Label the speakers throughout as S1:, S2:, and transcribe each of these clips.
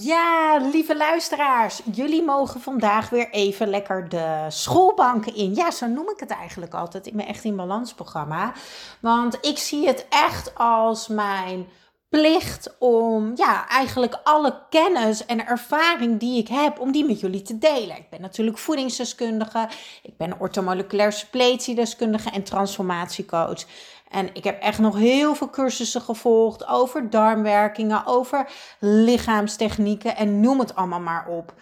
S1: Ja, lieve luisteraars, jullie mogen vandaag weer even lekker de schoolbanken in. Ja, zo noem ik het eigenlijk altijd in mijn Echt in Balans programma. Want ik zie het echt als mijn plicht om ja, eigenlijk alle kennis en ervaring die ik heb, om die met jullie te delen. Ik ben natuurlijk voedingsdeskundige, ik ben ortomoleculair deskundige en transformatiecoach. En ik heb echt nog heel veel cursussen gevolgd over darmwerkingen, over lichaamstechnieken en noem het allemaal maar op.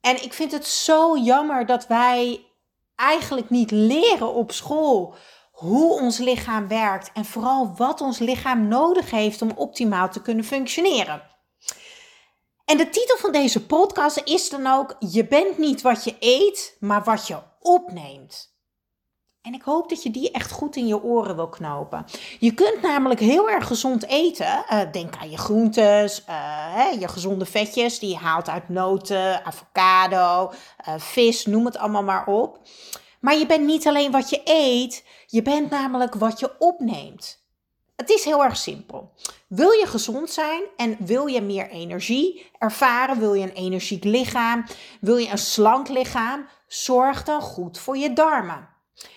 S1: En ik vind het zo jammer dat wij eigenlijk niet leren op school hoe ons lichaam werkt en vooral wat ons lichaam nodig heeft om optimaal te kunnen functioneren. En de titel van deze podcast is dan ook: Je bent niet wat je eet, maar wat je opneemt. En ik hoop dat je die echt goed in je oren wil knopen. Je kunt namelijk heel erg gezond eten. Uh, denk aan je groentes, uh, hè, je gezonde vetjes die je haalt uit noten, avocado, uh, vis, noem het allemaal maar op. Maar je bent niet alleen wat je eet, je bent namelijk wat je opneemt. Het is heel erg simpel. Wil je gezond zijn en wil je meer energie ervaren, wil je een energiek lichaam, wil je een slank lichaam, zorg dan goed voor je darmen.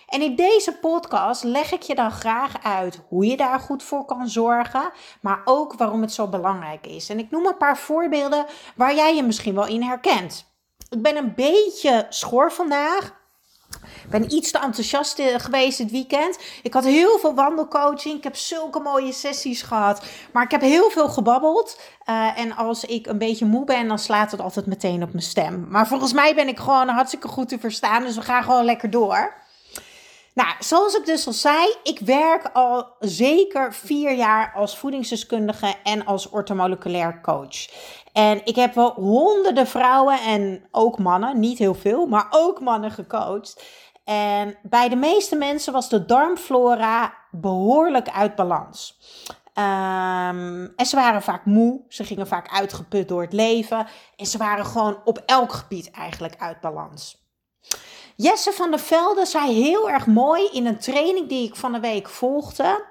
S1: En in deze podcast leg ik je dan graag uit hoe je daar goed voor kan zorgen, maar ook waarom het zo belangrijk is. En ik noem een paar voorbeelden waar jij je misschien wel in herkent. Ik ben een beetje schor vandaag. Ik ben iets te enthousiast eh, geweest dit weekend. Ik had heel veel wandelcoaching. Ik heb zulke mooie sessies gehad. Maar ik heb heel veel gebabbeld. Uh, en als ik een beetje moe ben, dan slaat het altijd meteen op mijn stem. Maar volgens mij ben ik gewoon hartstikke goed te verstaan. Dus we gaan gewoon lekker door. Nou, zoals ik dus al zei, ik werk al zeker vier jaar als voedingsdeskundige en als ortomoleculair coach. En ik heb wel honderden vrouwen en ook mannen, niet heel veel, maar ook mannen gecoacht. En bij de meeste mensen was de darmflora behoorlijk uit balans. Um, en ze waren vaak moe, ze gingen vaak uitgeput door het leven en ze waren gewoon op elk gebied eigenlijk uit balans. Jesse van der Velde zei heel erg mooi in een training die ik van de week volgde.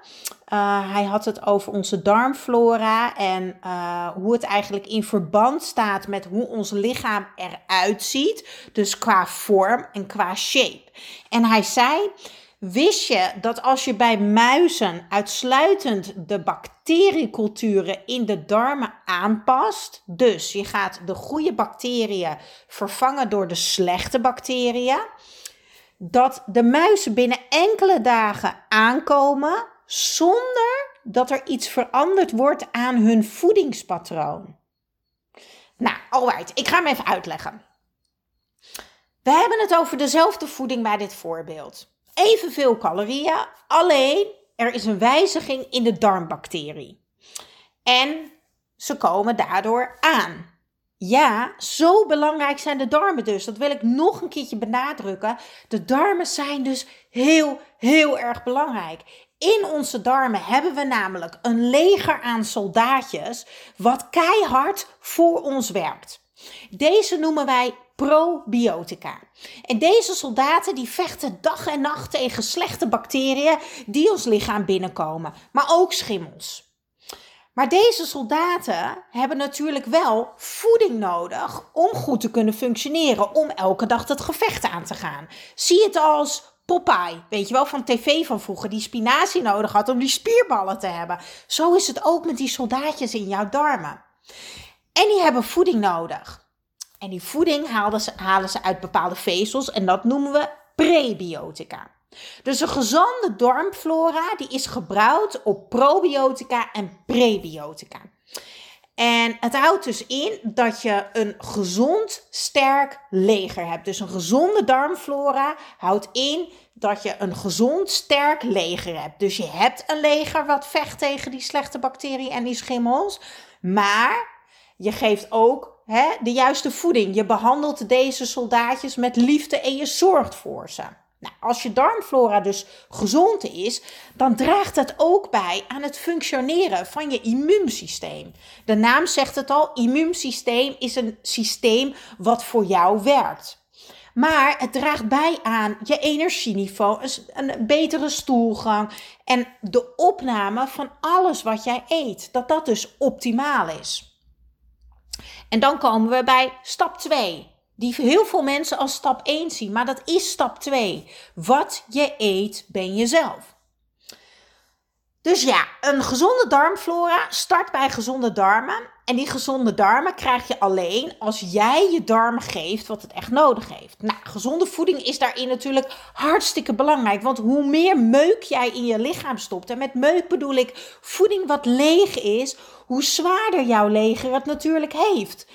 S1: Uh, hij had het over onze darmflora en uh, hoe het eigenlijk in verband staat met hoe ons lichaam eruit ziet. Dus qua vorm en qua shape. En hij zei. Wist je dat als je bij muizen uitsluitend de bacterieculturen in de darmen aanpast, dus je gaat de goede bacteriën vervangen door de slechte bacteriën, dat de muizen binnen enkele dagen aankomen zonder dat er iets veranderd wordt aan hun voedingspatroon. Nou, alright, ik ga hem even uitleggen. We hebben het over dezelfde voeding bij dit voorbeeld. Evenveel calorieën, alleen er is een wijziging in de darmbacterie. En ze komen daardoor aan. Ja, zo belangrijk zijn de darmen dus. Dat wil ik nog een keertje benadrukken. De darmen zijn dus heel, heel erg belangrijk. In onze darmen hebben we namelijk een leger aan soldaatjes wat keihard voor ons werkt. Deze noemen wij probiotica. En deze soldaten die vechten dag en nacht tegen slechte bacteriën die ons lichaam binnenkomen, maar ook schimmels. Maar deze soldaten hebben natuurlijk wel voeding nodig om goed te kunnen functioneren, om elke dag het gevecht aan te gaan. Zie het als Popeye, weet je wel, van tv van vroeger, die spinazie nodig had om die spierballen te hebben. Zo is het ook met die soldaatjes in jouw darmen. En die hebben voeding nodig. En die voeding halen ze, halen ze uit bepaalde vezels en dat noemen we prebiotica. Dus een gezonde darmflora die is gebouwd op probiotica en prebiotica. En het houdt dus in dat je een gezond, sterk leger hebt. Dus een gezonde darmflora houdt in dat je een gezond, sterk leger hebt. Dus je hebt een leger wat vecht tegen die slechte bacteriën en die schimmels. Maar je geeft ook hè, de juiste voeding. Je behandelt deze soldaatjes met liefde en je zorgt voor ze. Nou, als je darmflora dus gezond is, dan draagt het ook bij aan het functioneren van je immuunsysteem. De naam zegt het al, immuunsysteem is een systeem wat voor jou werkt. Maar het draagt bij aan je energieniveau, een betere stoelgang en de opname van alles wat jij eet. Dat dat dus optimaal is. En dan komen we bij stap 2 die heel veel mensen als stap 1 zien. Maar dat is stap 2. Wat je eet, ben jezelf. Dus ja, een gezonde darmflora start bij gezonde darmen. En die gezonde darmen krijg je alleen als jij je darmen geeft wat het echt nodig heeft. Nou, gezonde voeding is daarin natuurlijk hartstikke belangrijk. Want hoe meer meuk jij in je lichaam stopt, en met meuk bedoel ik voeding wat leeg is, hoe zwaarder jouw leger het natuurlijk heeft.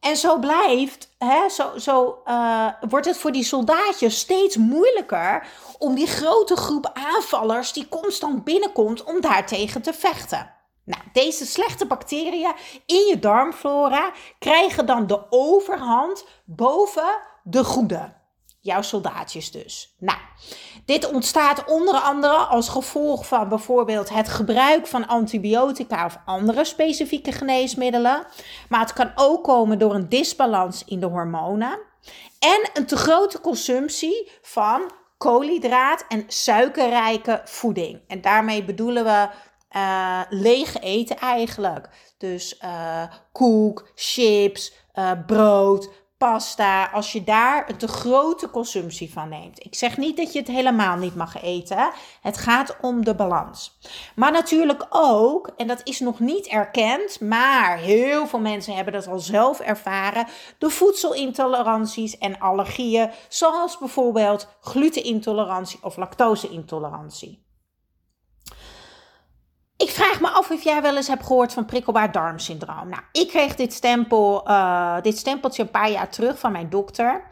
S1: En zo blijft, hè, zo, zo uh, wordt het voor die soldaatjes steeds moeilijker om die grote groep aanvallers die constant binnenkomt, om daartegen te vechten. Nou, deze slechte bacteriën in je darmflora krijgen dan de overhand boven de goede. Jouw soldaatjes dus. Nou, dit ontstaat onder andere als gevolg van bijvoorbeeld het gebruik van antibiotica of andere specifieke geneesmiddelen. Maar het kan ook komen door een disbalans in de hormonen. En een te grote consumptie van koolhydraat en suikerrijke voeding. En daarmee bedoelen we uh, leeg eten eigenlijk. Dus uh, koek, chips, uh, brood, pasta, als je daar een te grote consumptie van neemt. Ik zeg niet dat je het helemaal niet mag eten. Het gaat om de balans. Maar natuurlijk ook, en dat is nog niet erkend, maar heel veel mensen hebben dat al zelf ervaren, de voedselintoleranties en allergieën, zoals bijvoorbeeld glutenintolerantie of lactoseintolerantie. Ik vraag me af of jij wel eens hebt gehoord van prikkelbaar darmsyndroom. Nou, ik kreeg dit, stempel, uh, dit stempeltje een paar jaar terug van mijn dokter.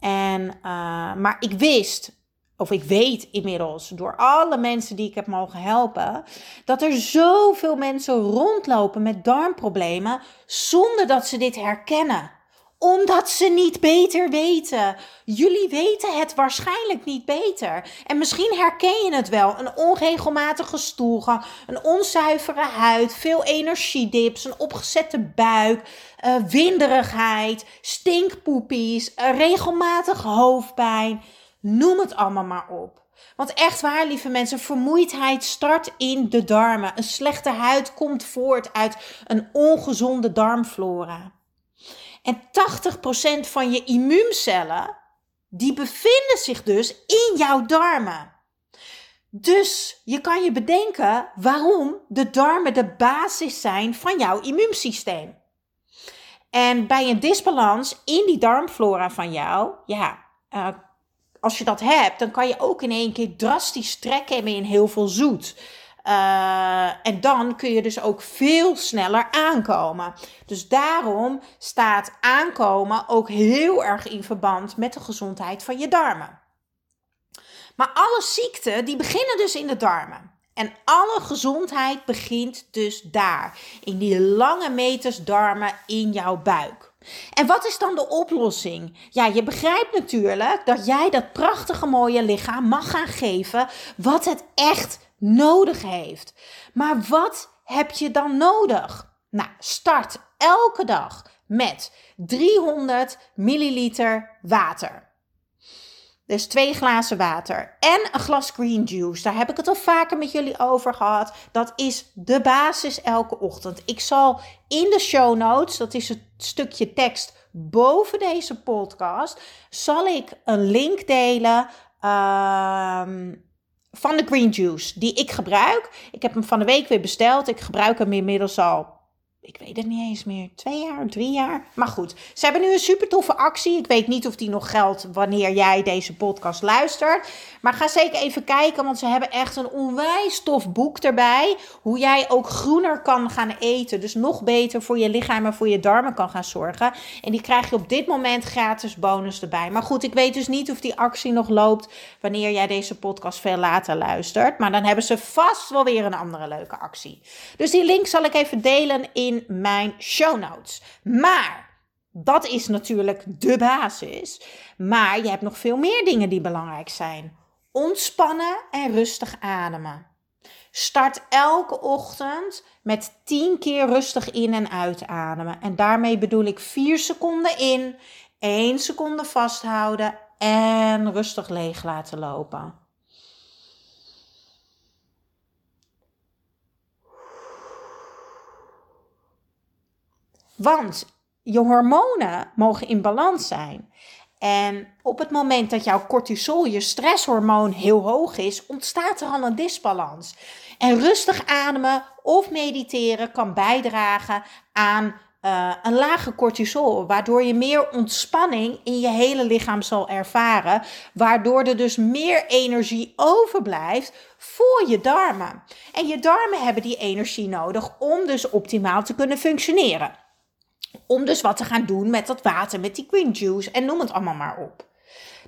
S1: En, uh, maar ik wist, of ik weet inmiddels, door alle mensen die ik heb mogen helpen, dat er zoveel mensen rondlopen met darmproblemen zonder dat ze dit herkennen omdat ze niet beter weten. Jullie weten het waarschijnlijk niet beter. En misschien herken je het wel. Een onregelmatige stoelgang, een onzuivere huid, veel energiedips, een opgezette buik, uh, winderigheid, stinkpoepies, regelmatig hoofdpijn. Noem het allemaal maar op. Want echt waar, lieve mensen, vermoeidheid start in de darmen. Een slechte huid komt voort uit een ongezonde darmflora. En 80% van je immuuncellen, die bevinden zich dus in jouw darmen. Dus je kan je bedenken waarom de darmen de basis zijn van jouw immuunsysteem. En bij een disbalans in die darmflora van jou, ja, uh, als je dat hebt, dan kan je ook in één keer drastisch trekken in heel veel zoet. Uh, en dan kun je dus ook veel sneller aankomen. Dus daarom staat aankomen ook heel erg in verband met de gezondheid van je darmen. Maar alle ziekten die beginnen dus in de darmen. En alle gezondheid begint dus daar, in die lange meters darmen in jouw buik. En wat is dan de oplossing? Ja, je begrijpt natuurlijk dat jij dat prachtige mooie lichaam mag gaan geven wat het echt nodig heeft. Maar wat heb je dan nodig? Nou, start elke dag met 300 milliliter water. Dus twee glazen water en een glas green juice. Daar heb ik het al vaker met jullie over gehad. Dat is de basis elke ochtend. Ik zal in de show notes, dat is het stukje tekst boven deze podcast, zal ik een link delen. Uh, van de green juice die ik gebruik. Ik heb hem van de week weer besteld. Ik gebruik hem inmiddels al ik weet het niet eens meer, twee jaar, drie jaar. Maar goed, ze hebben nu een super toffe actie. Ik weet niet of die nog geldt wanneer jij deze podcast luistert. Maar ga zeker even kijken, want ze hebben echt een onwijs tof boek erbij. Hoe jij ook groener kan gaan eten. Dus nog beter voor je lichaam en voor je darmen kan gaan zorgen. En die krijg je op dit moment gratis bonus erbij. Maar goed, ik weet dus niet of die actie nog loopt wanneer jij deze podcast veel later luistert. Maar dan hebben ze vast wel weer een andere leuke actie. Dus die link zal ik even delen in mijn show notes. Maar dat is natuurlijk de basis. Maar je hebt nog veel meer dingen die belangrijk zijn. Ontspannen en rustig ademen. Start elke ochtend met 10 keer rustig in en uitademen. En daarmee bedoel ik 4 seconden in, 1 seconde vasthouden en rustig leeg laten lopen. Want je hormonen mogen in balans zijn. En op het moment dat jouw cortisol, je stresshormoon, heel hoog is, ontstaat er al een disbalans. En rustig ademen of mediteren kan bijdragen aan uh, een lage cortisol, waardoor je meer ontspanning in je hele lichaam zal ervaren, waardoor er dus meer energie overblijft voor je darmen. En je darmen hebben die energie nodig om dus optimaal te kunnen functioneren. Om dus wat te gaan doen met dat water, met die green juice en noem het allemaal maar op.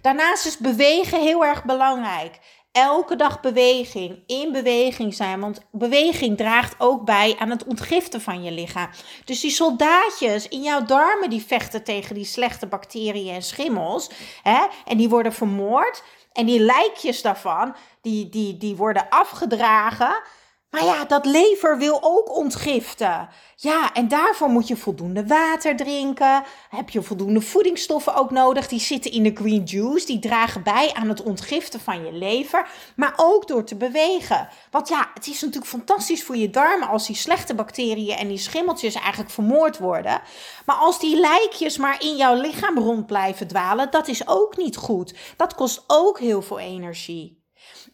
S1: Daarnaast is bewegen heel erg belangrijk. Elke dag beweging, in beweging zijn, want beweging draagt ook bij aan het ontgiften van je lichaam. Dus die soldaatjes in jouw darmen die vechten tegen die slechte bacteriën en schimmels, hè, en die worden vermoord. En die lijkjes daarvan, die, die, die worden afgedragen. Maar ja, dat lever wil ook ontgiften. Ja, en daarvoor moet je voldoende water drinken. Heb je voldoende voedingsstoffen ook nodig. Die zitten in de green juice. Die dragen bij aan het ontgiften van je lever. Maar ook door te bewegen. Want ja, het is natuurlijk fantastisch voor je darmen als die slechte bacteriën en die schimmeltjes eigenlijk vermoord worden. Maar als die lijkjes maar in jouw lichaam rond blijven dwalen, dat is ook niet goed. Dat kost ook heel veel energie.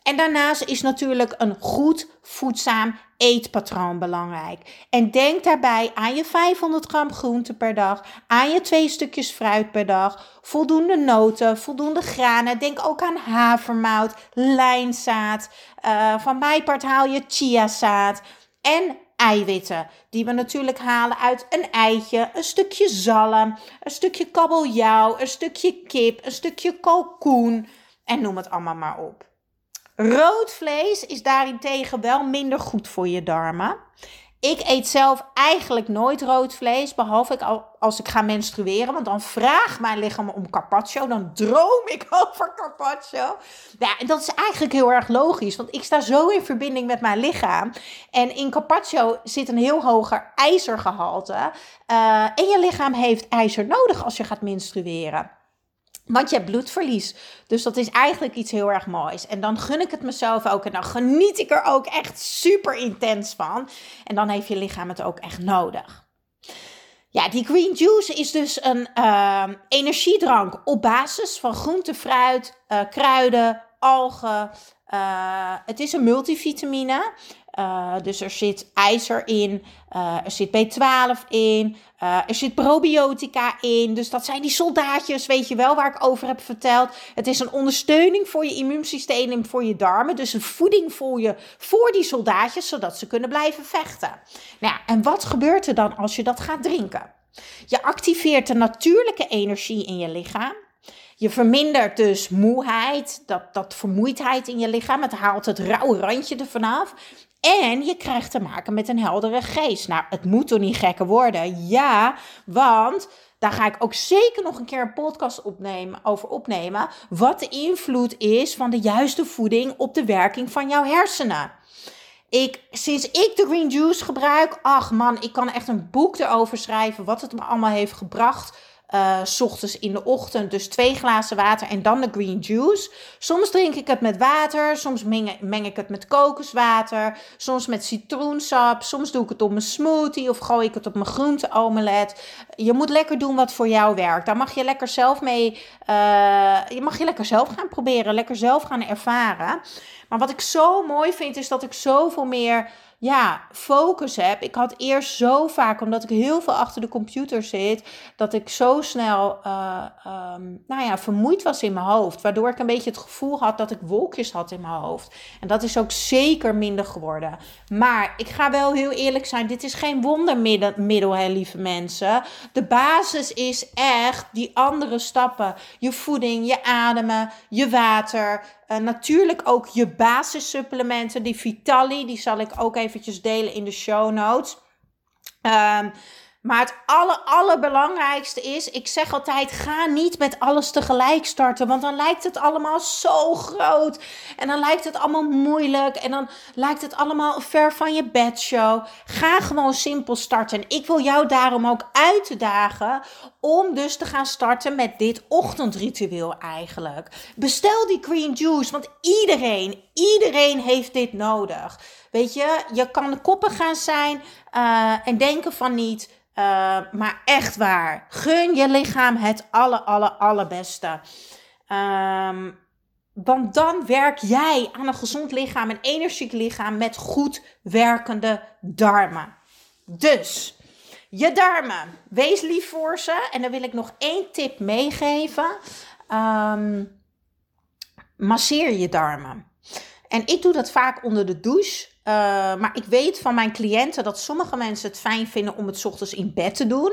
S1: En daarnaast is natuurlijk een goed voedzaam eetpatroon belangrijk. En denk daarbij aan je 500 gram groente per dag, aan je twee stukjes fruit per dag, voldoende noten, voldoende granen. Denk ook aan havermout, lijnzaad. Uh, van mijn part haal je chiazaad en eiwitten. Die we natuurlijk halen uit een eitje, een stukje zalm, een stukje kabeljauw, een stukje kip, een stukje kalkoen. En noem het allemaal maar op. Rood vlees is daarentegen wel minder goed voor je darmen. Ik eet zelf eigenlijk nooit rood vlees, behalve als ik ga menstrueren. Want dan vraagt mijn lichaam om carpaccio. Dan droom ik over carpaccio. Ja, en dat is eigenlijk heel erg logisch. Want ik sta zo in verbinding met mijn lichaam. En in carpaccio zit een heel hoger ijzergehalte. Uh, en je lichaam heeft ijzer nodig als je gaat menstrueren. Want je hebt bloedverlies. Dus dat is eigenlijk iets heel erg moois. En dan gun ik het mezelf ook. En dan geniet ik er ook echt super intens van. En dan heeft je lichaam het ook echt nodig. Ja, die green juice is dus een uh, energiedrank op basis van groente, fruit, uh, kruiden, algen. Uh, het is een multivitamine. Uh, dus er zit ijzer in, uh, er zit B12 in, uh, er zit probiotica in. Dus dat zijn die soldaatjes, weet je wel, waar ik over heb verteld. Het is een ondersteuning voor je immuunsysteem en voor je darmen. Dus een voeding voor je voor die soldaatjes, zodat ze kunnen blijven vechten. Nou, en wat gebeurt er dan als je dat gaat drinken? Je activeert de natuurlijke energie in je lichaam. Je vermindert dus moeheid, dat, dat vermoeidheid in je lichaam. Het haalt het rauwe randje er vanaf. En je krijgt te maken met een heldere geest. Nou, het moet toch niet gekker worden? Ja, want daar ga ik ook zeker nog een keer een podcast opnemen, over opnemen. Wat de invloed is van de juiste voeding op de werking van jouw hersenen. Ik, sinds ik de green juice gebruik, ach man, ik kan echt een boek erover schrijven wat het me allemaal heeft gebracht uh, s ochtends in de ochtend. Dus twee glazen water en dan de green juice. Soms drink ik het met water. Soms meng, meng ik het met kokoswater. Soms met citroensap. Soms doe ik het op mijn smoothie of gooi ik het op mijn groente-omelet. Je moet lekker doen wat voor jou werkt. Daar mag je lekker zelf mee. Uh, je mag je lekker zelf gaan proberen. Lekker zelf gaan ervaren. Maar wat ik zo mooi vind is dat ik zoveel meer ja, focus heb. Ik had eerst zo vaak, omdat ik heel veel achter de computer zit, dat ik zo snel uh, um, nou ja, vermoeid was in mijn hoofd. Waardoor ik een beetje het gevoel had dat ik wolkjes had in mijn hoofd. En dat is ook zeker minder geworden. Maar ik ga wel heel eerlijk zijn: dit is geen wondermiddel, hè, lieve mensen. De basis is echt die andere stappen: je voeding, je ademen, je water. Uh, natuurlijk ook je basissupplementen, die Vitali, die zal ik ook eventjes delen in de show notes. Um, maar het aller, allerbelangrijkste is, ik zeg altijd, ga niet met alles tegelijk starten. Want dan lijkt het allemaal zo groot. En dan lijkt het allemaal moeilijk. En dan lijkt het allemaal ver van je bedshow. Ga gewoon simpel starten. En ik wil jou daarom ook uitdagen om dus te gaan starten met dit ochtendritueel eigenlijk. Bestel die green juice, want iedereen, iedereen heeft dit nodig. Weet je, je kan koppen gaan zijn uh, en denken van niet. Uh, maar echt waar. Gun je lichaam het aller, aller, allerbeste. Um, want dan werk jij aan een gezond lichaam, een energiek lichaam met goed werkende darmen. Dus, je darmen. Wees lief voor ze. En dan wil ik nog één tip meegeven. Um, masseer je darmen. En ik doe dat vaak onder de douche. Uh, maar ik weet van mijn cliënten dat sommige mensen het fijn vinden om het ochtends in bed te doen.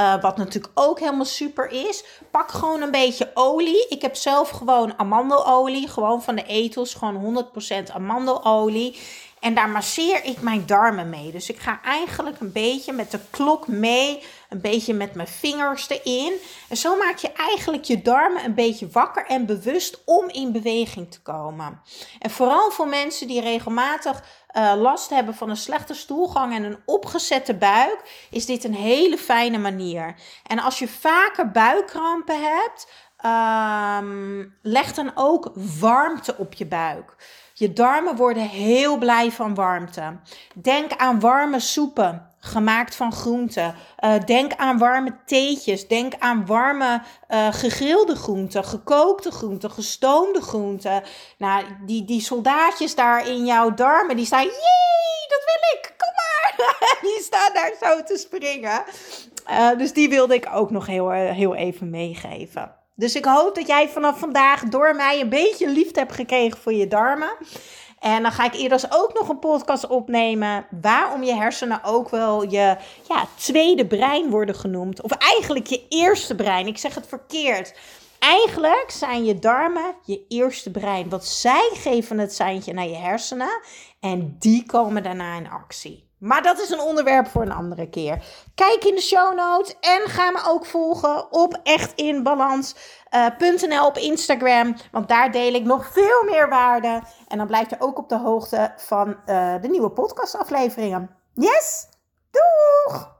S1: Uh, wat natuurlijk ook helemaal super is. Pak gewoon een beetje olie. Ik heb zelf gewoon amandelolie. Gewoon van de etels. Gewoon 100% amandelolie. En daar masseer ik mijn darmen mee. Dus ik ga eigenlijk een beetje met de klok mee, een beetje met mijn vingers erin. En zo maak je eigenlijk je darmen een beetje wakker en bewust om in beweging te komen. En vooral voor mensen die regelmatig uh, last hebben van een slechte stoelgang en een opgezette buik, is dit een hele fijne manier. En als je vaker buikkrampen hebt, um, leg dan ook warmte op je buik. Je darmen worden heel blij van warmte. Denk aan warme soepen, gemaakt van groenten. Uh, denk aan warme theetjes. Denk aan warme uh, gegrilde groenten, gekookte groenten, gestoomde groenten. Nou, die, die soldaatjes daar in jouw darmen, die staan, jee, dat wil ik, kom maar. die staan daar zo te springen. Uh, dus die wilde ik ook nog heel, heel even meegeven. Dus ik hoop dat jij vanaf vandaag door mij een beetje liefde hebt gekregen voor je darmen. En dan ga ik eerder ook nog een podcast opnemen waarom je hersenen ook wel je ja, tweede brein worden genoemd. Of eigenlijk je eerste brein. Ik zeg het verkeerd. Eigenlijk zijn je darmen je eerste brein. Want zij geven het seintje naar je hersenen en die komen daarna in actie. Maar dat is een onderwerp voor een andere keer. Kijk in de show notes en ga me ook volgen op echtinbalans.nl uh, op Instagram. Want daar deel ik nog veel meer waarde. En dan blijf je ook op de hoogte van uh, de nieuwe podcastafleveringen. Yes? Doeg!